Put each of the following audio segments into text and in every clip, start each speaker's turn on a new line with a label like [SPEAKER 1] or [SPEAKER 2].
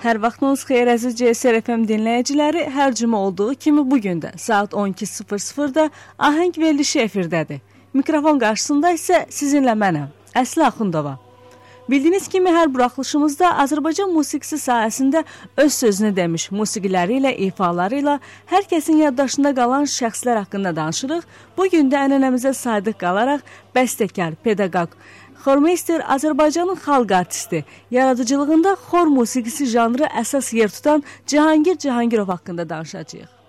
[SPEAKER 1] Hər vaxtınız xeyir əziz CSR FM dinləyiciləri. Hər cümə olduğu kimi bu gün də saat 12:00-da ahəng verilişi efirdədir. Mikrofon qarşısında isə sizinlə mənəm, Əsli Axundova. Bildiyiniz kimi hər buraxılışımızda Azərbaycan musiqisi sahəsində öz sözünü demiş musiqiləri ilə, ifaları ilə hər kəsin yaddaşında qalan şəxslər haqqında danışırıq. Bu gün də ənənəmizə sadiq qalaraq bəstəkar, pedaqoq, Xormeister Azərbaycanın xalq artisti, yaradıcılığında xor musiqisi janrı əsas yer tutan Cahangir Cahangirov haqqında danışacağıq.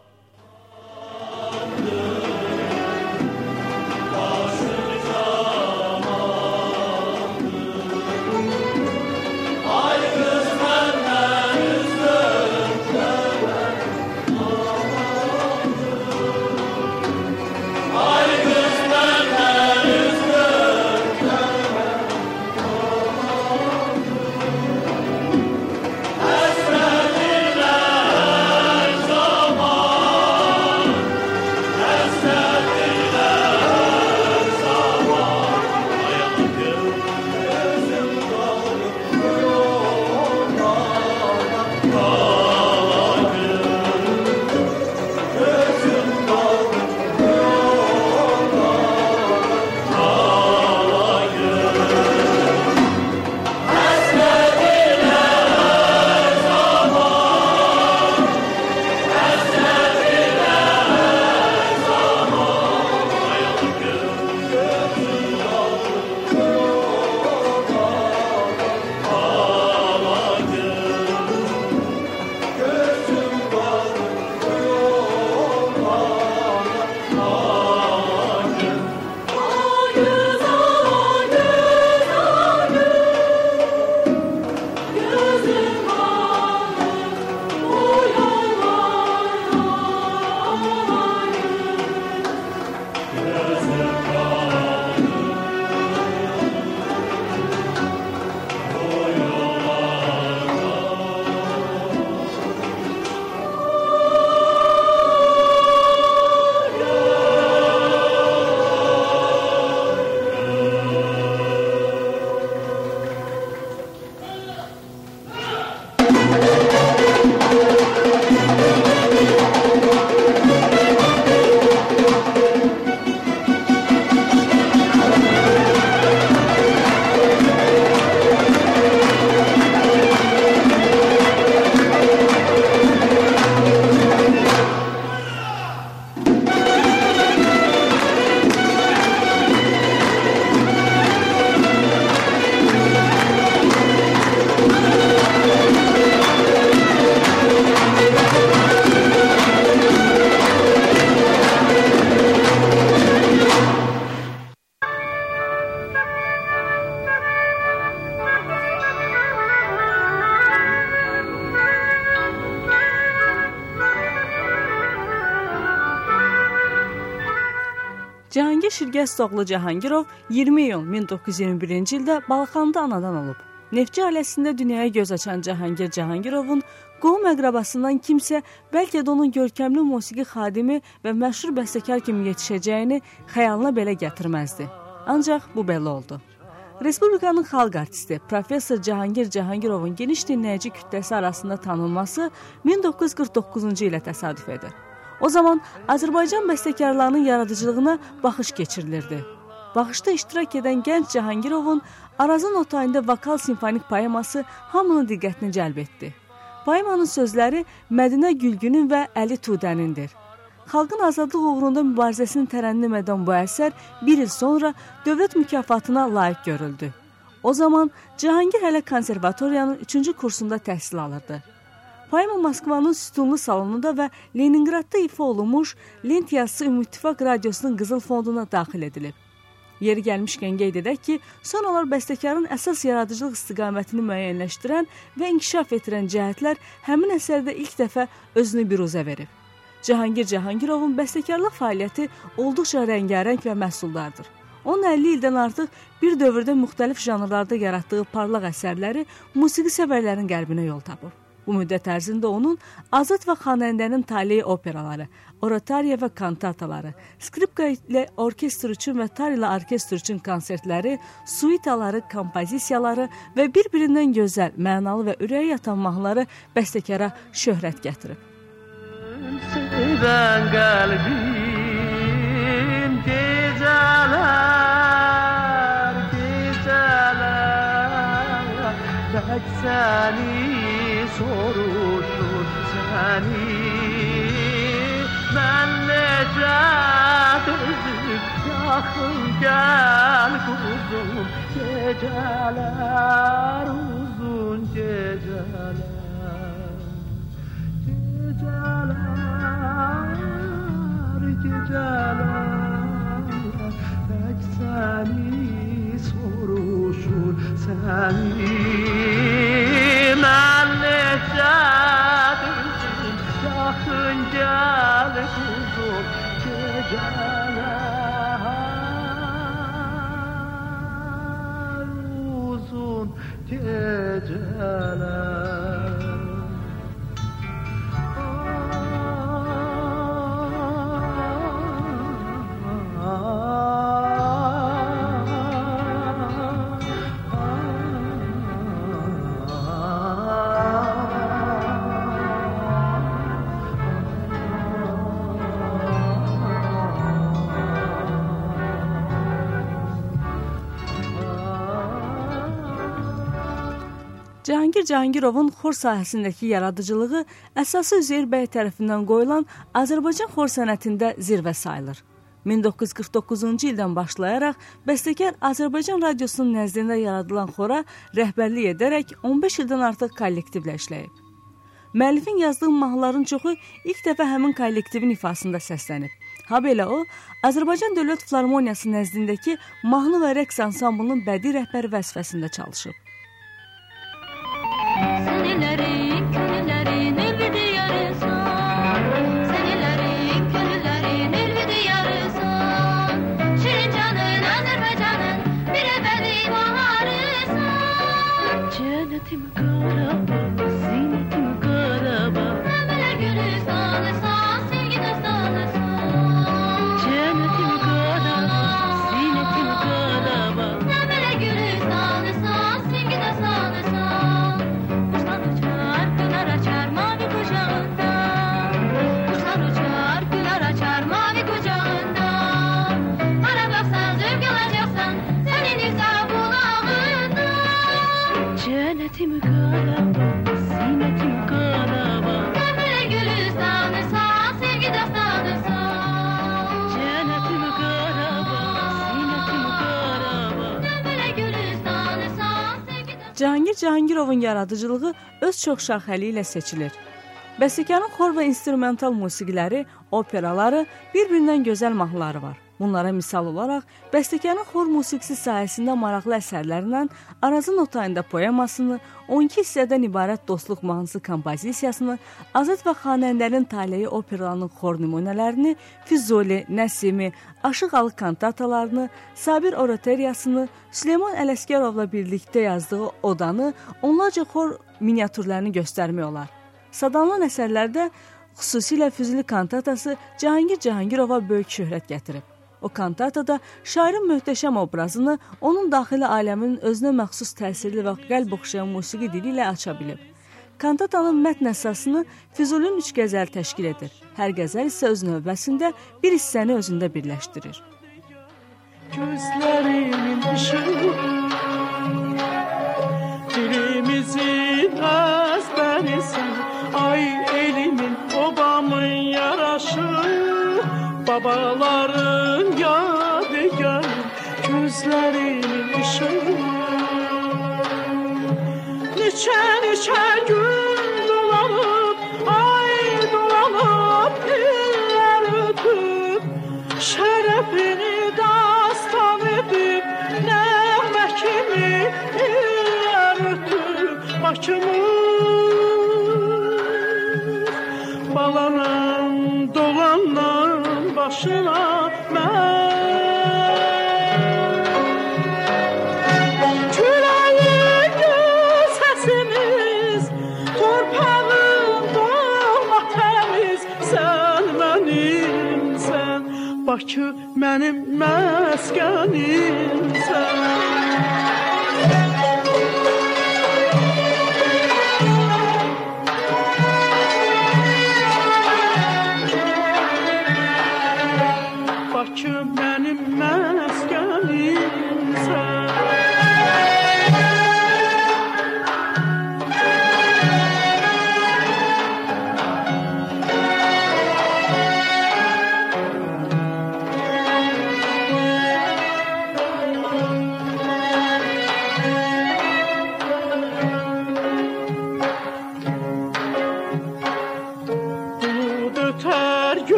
[SPEAKER 1] Cahangir Şirgəstoğlu Cahangirov 20 iyun 1921-ci ildə Balxanda anadan olub. Neftçi ailəsində dünyaya göz açan Cahangir Cahangirovun qohum əqrabasından kimsə bəlkə də onun görkəmli musiqi xadimi və məşhur bəstəkar kimi yetişəcəyini xəyalına belə gətirməzdi. Ancaq bu belə oldu. Respublikanın xalq artisti professor Cahangir Cahangirovun geniş dinləyici kütləsi arasında tanınması 1949-cu ilə təsadüf edir. O zaman Azərbaycan bəstəkarlarının yaradıcılığına baxış keçirilirdi. Baxışda iştirak edən gənc Cahangirovun Arazın otayında vokal simfonik poeması hamının diqqətini cəlb etdi. Poemanın sözləri Mədinə Gülgünün və Əli Tudənindir. Xalqın azadlıq uğrunda mübarizəsini tərənnüm edən bu əsər bir il sonra dövlət mükafatına layiq görüldü. O zaman Cahangir hələ konservatoriyanın 3-cü kursunda təhsil alırdı. Poema Moskvanın sütunlu salonunda və Leningradda ifa olunmuş Lent yazısı Ümidtifaq radiosunun qızıl fonduna daxil edilib. Yeri gəlmişkən qeyd edək ki, sonralar bəstəkarın əsas yaradıcılıq istiqamətini müəyyənləşdirən və inkişaf etdirən cəhətlər həmin əsərdə ilk dəfə özünü biruzə verib. Cahangir Cahangirovun bəstəkarlıq fəaliyyəti olduqca rəngarəng və məhsuldardır. Onun 50 ildən artıq bir dövrdə müxtəlif janrlarda yaratdığı parlaq əsərləri musiqi sevərlərin qəlbinə yol tapıb. Bu müddət ərzində onun Azad və Xanəndənin taleyi operaları, oratoriya və kantataları, skripka ilə orkestr üçün və tar ilə orkestr üçün konsertləri, suitaları, kompozisiyaları və bir-birindən gözəl, mənalı və ürəyə yatan mahnıları bəstəkara şöhrət gətirib. Sevən qəlbim yaxın gəl quzum Gecələr uzun gecələr Gecələr, gecələr Tək səni soruşur səni Cahangir Cahangirovun xor sahəsindəki yaradıcılığı əsası Üzeyir bəy tərəfindən qoyulan Azərbaycan xor sənətində zirvə sayılır. 1949-cu ildən başlayaraq bəstəkar Azərbaycan radiosunun nəzdində yaradılan xora rəhbərlik edərək 15 ildən artıq kollektivlə işləyib. Müəllifin yazdığı mahnıların çoxu ilk dəfə həmin kollektivin ifasında səslənib. Habelə o, Azərbaycan Dövlət Filarmoniyası nəzdindəki mahnı və rəqs ansamblının bədii rəhbəri vəzifəsində çalışıb. Cahangir Cahangirovun yaradıcılığı öz çox şaxəli ilə seçilir. Bəstəkarın xor və instrumental musiqiləri, operaları, bir-birindən gözəl mahnıları var. Bunlara misal olaraq bəstəkarın xor musiqisi sahəsində maraqlı əsərlərindən Arazın otayında poemasını, 12 hissədən ibarət Dostluq mahnısı kompozisiyasını, Azad və Xanəndənin Taleyi operalarının xor nümunələrini, Füzuli, Nəsimi, Aşıq Alı kantatalarını, Sabir oratoriyasını, Süleyman Ələsgərovla birlikdə yazdığı Odanı, onlarca xor miniatürlərini göstərmək olar. Sadanlan əsərlərdə xüsusilə Füzuli kantatası Cahangir Cahangirova böyük şöhrət gətirib. O kantatada şairin möhtəşəm obrazını onun daxili aləminin özünə məxsus təsirli və qəlb oxşayan musiqi dili ilə aça bilib. Kantatanın mətn əsasını Füzulin üç qəzəl təşkil edir. Hər qəzəl isə öz növbəsində bir hissəni özündə birləşdirir.
[SPEAKER 2] Gözlerimin ışığı Dilimizin ezberisin Ay elimin obamın yaraşı Babaların gözlerin ışığı Niçe niçe gül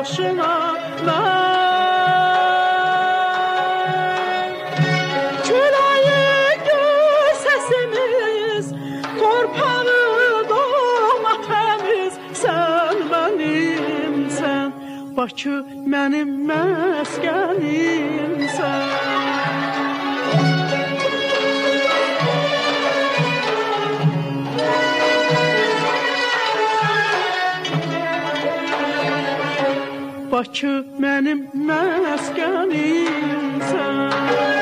[SPEAKER 2] بخشنا من Külay sesimiz Torpağı doğma temiz. Sen benimsen Bakı mənim məskənimsən Bakı mənim məskənimsən.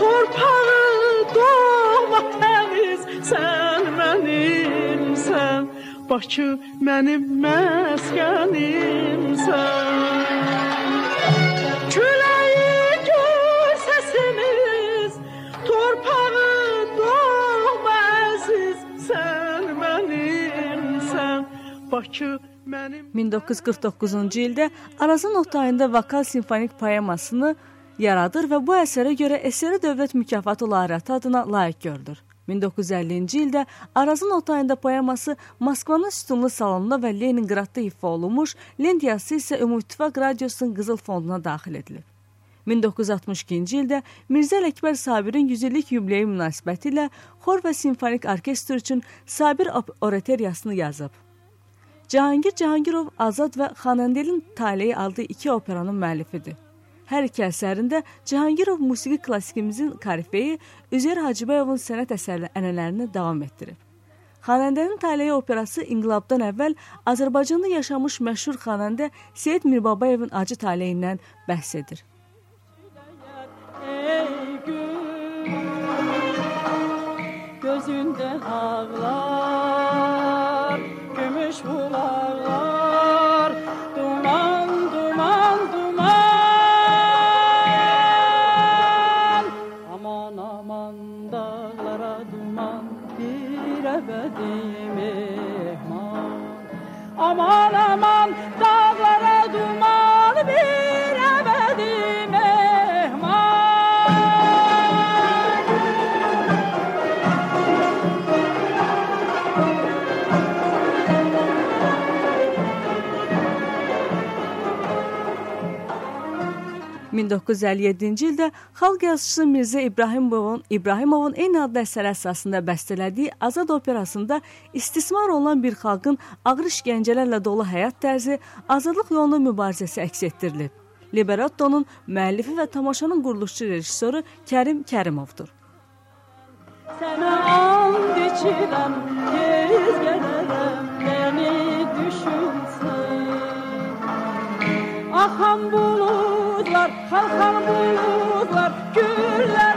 [SPEAKER 2] Torpağı doğma təmiz, sən mənimsən, Bakı mənim məskənimsən. Bakı mənim
[SPEAKER 1] 1949-cu ildə Arazın Otayında vokal simfonik poemasını yaradır və bu əsərə görə SSR Dövlət Mükafatı laureatı adına layiq görülür. 1950-ci ildə Arazın Otayında poeması Moskvanın sütunlu salonunda və Leningradda ifa olunmuş, lent yazısı isə Ümumİttifaq Radiosunun Qızıl Fonduna daxil edilib. 1962-ci ildə Mirzə Ələkbər Sabirin 100 illik yubileyi münasibəti ilə xor və simfonik orkestr üçün Sabir oratoriyasını yazıb. Cahangir Cahangirov Azad və Xanəndelin taleyi aldığı iki operanın müəllifidir. Hər iki əsərində Cahangirov musiqi klassikimizin korifeyi Üzeyir Hacıbəyovun sənət əsərli ənənələrini davam etdirib. Xanəndənin taleyi operası inqilabdan əvvəl Azərbaycanda yaşamış məşhur xanəndə Seyid Mirbabayevin acı taleyindən bəhs edir.
[SPEAKER 3] Ey gün gözündə ağlar
[SPEAKER 1] 1957-ci ildə xalq yazıçısı Mirzə İbrahimovun İbrahimovun eyni adlı əsər əsasında bəstələdiyi Azad operasında istismar olunan bir xalqın ağır işgəncələrlə dolu həyat tərzi, azadlıq yolunda mübarizəsi əks etdirilib. Liberattonun müəllifi və tamaşanın quruluşçu rejissoru Kərim Kərimovdur.
[SPEAKER 3] Sənə and içirəm, tez gələrəm, məni düşünsən. Axan buludlar, Halkamız var güller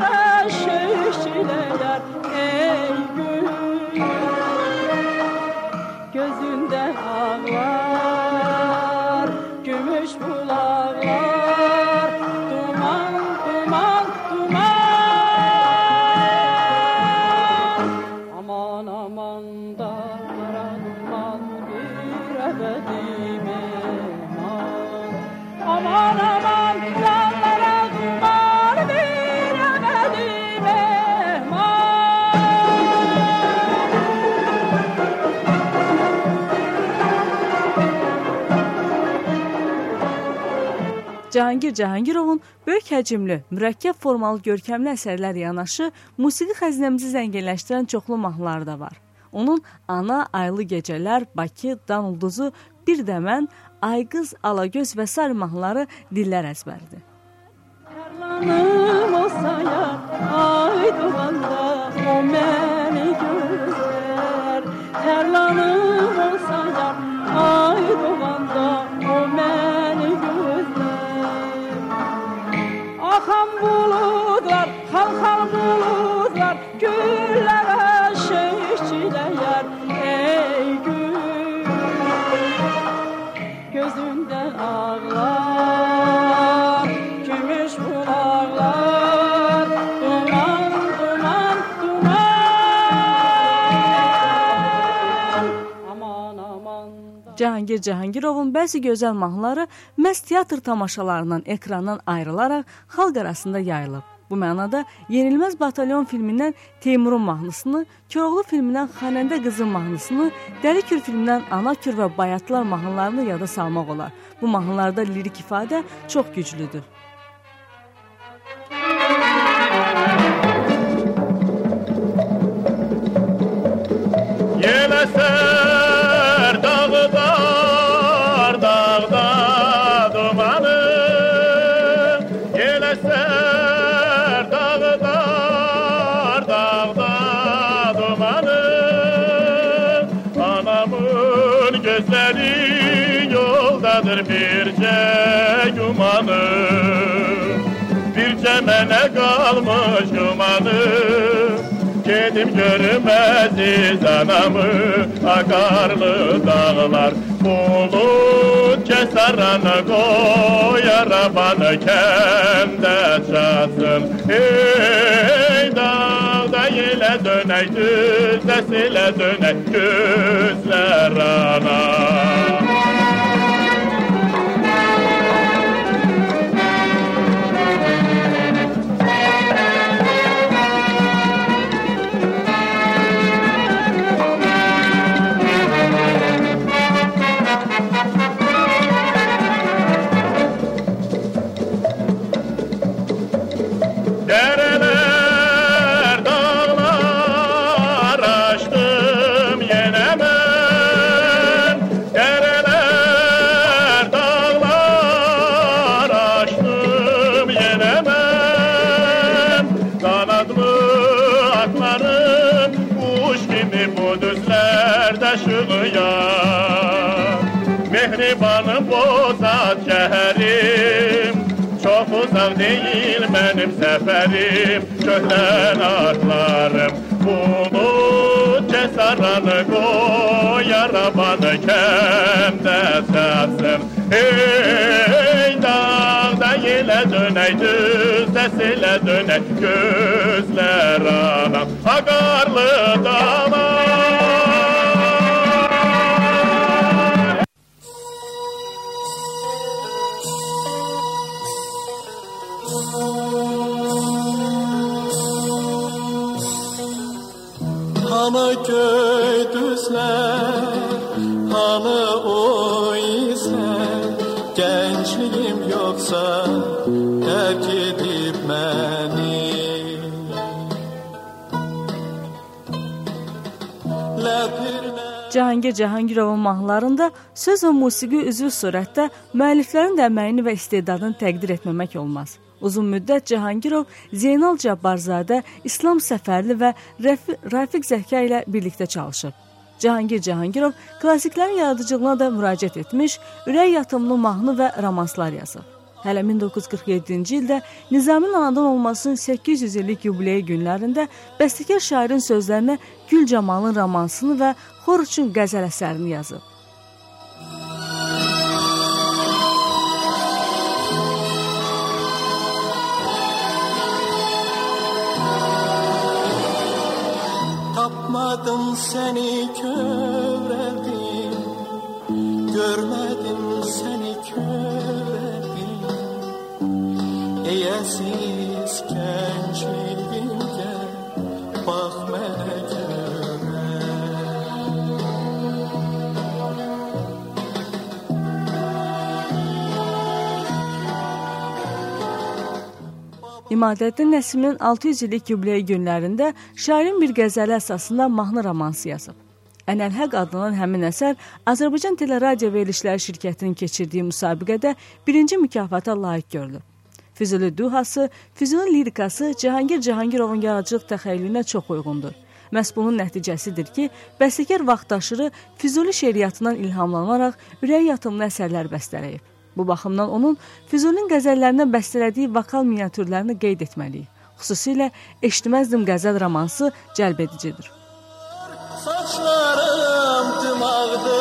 [SPEAKER 1] Cahangir Cahangirovun böyük həcmli, mürəkkəb formalı görkəmli əsərlər yanaşı, musiqi xəzinəmizi zənginləşdirən çoxlu mahnıları da var. Onun Ana, Aylı Gecələr, Bakı, Dan Ulduzu, Bir Dəmən, Ayqız, Alagöz və sair mahnıları dillər əzbəridir.
[SPEAKER 3] Tərlanım olsa ya, ay doğanda o məni
[SPEAKER 1] Cahangir Cahangirovun bəzi gözəl mahnıları məhz teatr tamaşalarından, ekrandan ayrılaraq xalq arasında yayılıb. Bu mənada Yenilməz Batalyon filmindən Teymurun mahnısını, Koroğlu filmindən Xanəndə qızın mahnısını, Dəli Kür filmindən Ana Kür və Bayatlar mahnılarını yada salmaq olar. Bu mahnılarda lirik ifadə çox güclüdür.
[SPEAKER 4] görmezdi anamı akarlı dağlar. Bulut cesaranı koyar avanı kende çatsın Ey dağda yine döney düzlesiyle döney güzler ana. Bozat şehrim. Çok uzak değil benim seferim. Köhlen atlarım. Bulut cesaranı koy Arabanı kemde satsın. Ey dağda yele dönek Düzde sile dönek Gözler anam. Akarlı dağlar
[SPEAKER 5] Te
[SPEAKER 1] Cahangir Cahangirovun mahnılarında söz və musiqi üzvü surətdə müəlliflərin də əməyini və istedadını təqdir etməmək olmaz. Uzun müddət Cahangirov Zeynal Cabbarzadə, İslam Səfərli və Rəfi, Rafiq Zəhka ilə birlikdə çalışıb. Cahangir Cahangirov klassiklərin yaradıcılığına da müraciət etmiş, ürək yatımlı mahnı və romanslar yazıb. Hələ 1947-ci ildə Nizamın anadan olmasının 800 illik yubileyi günlərində bəstəkar şairin sözlərinə Gül Camalın romansını və xor üçün qəzəl əsərini yazıb.
[SPEAKER 5] Tapmadım seni köreldim Eyesiz gençliğimde Bak mənə
[SPEAKER 1] İmadəddin Nəsiminin 600 illik yubileyi günlərində şairin bir qəzəli əsasında mahnı romansı yazıb. Ənəlhəq adlanan həmin əsər Azərbaycan Teleradio Verilişləri şirkətinin keçirdiyi müsabiqədə birinci mükafata layiq görülüb. Füzuli duhası, Füzuli lirikası Cahangir Cahangirovun yaradıcılıq təxəyyülünə çox uyğundur. Məhz bunun nəticəsidir ki, bəstəkar vaxtaşırı Füzuli şeiriyyatından ilhamlanaraq ürək yatımlı əsərlər bəstələyib. Bu baxımdan onun Füzulin qəzəllərinə bəstələdiyi vokal miniatürlərini qeyd etməliyik. Xüsusilə Eşitməzdim qəzəl romansı cəlb edicidir.
[SPEAKER 5] Saçlarım dımağdır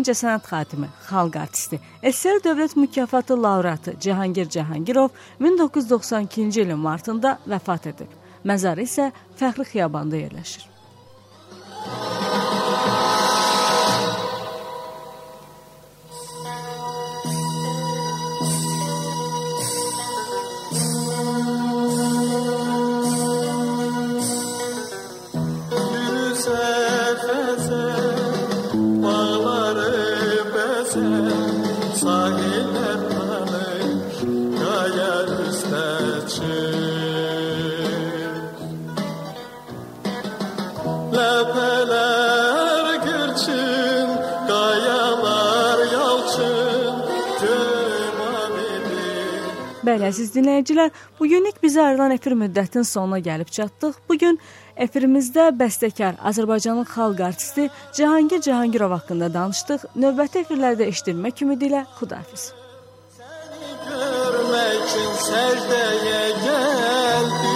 [SPEAKER 1] incəsənət xadimi, xalq artisti, SSR Dövlət Mükafatı laureatı Cahangir Cahangirov 1992-ci ilin martında vəfat edib. Məzarı isə Fəxri Xiyabanda yerləşir.
[SPEAKER 5] Yüze
[SPEAKER 1] əziz dinləyicilər, bu günlük bizə ayrılan efir müddətinin sonuna gəlib çatdıq. Bu gün efirimizdə bəstəkar, Azərbaycanın xalq artisti Cahangir Cahangirov haqqında danışdıq. Növbəti efirlərdə eşidilmək ümidi ilə xudahafiz.
[SPEAKER 5] görmek için secdeye geldim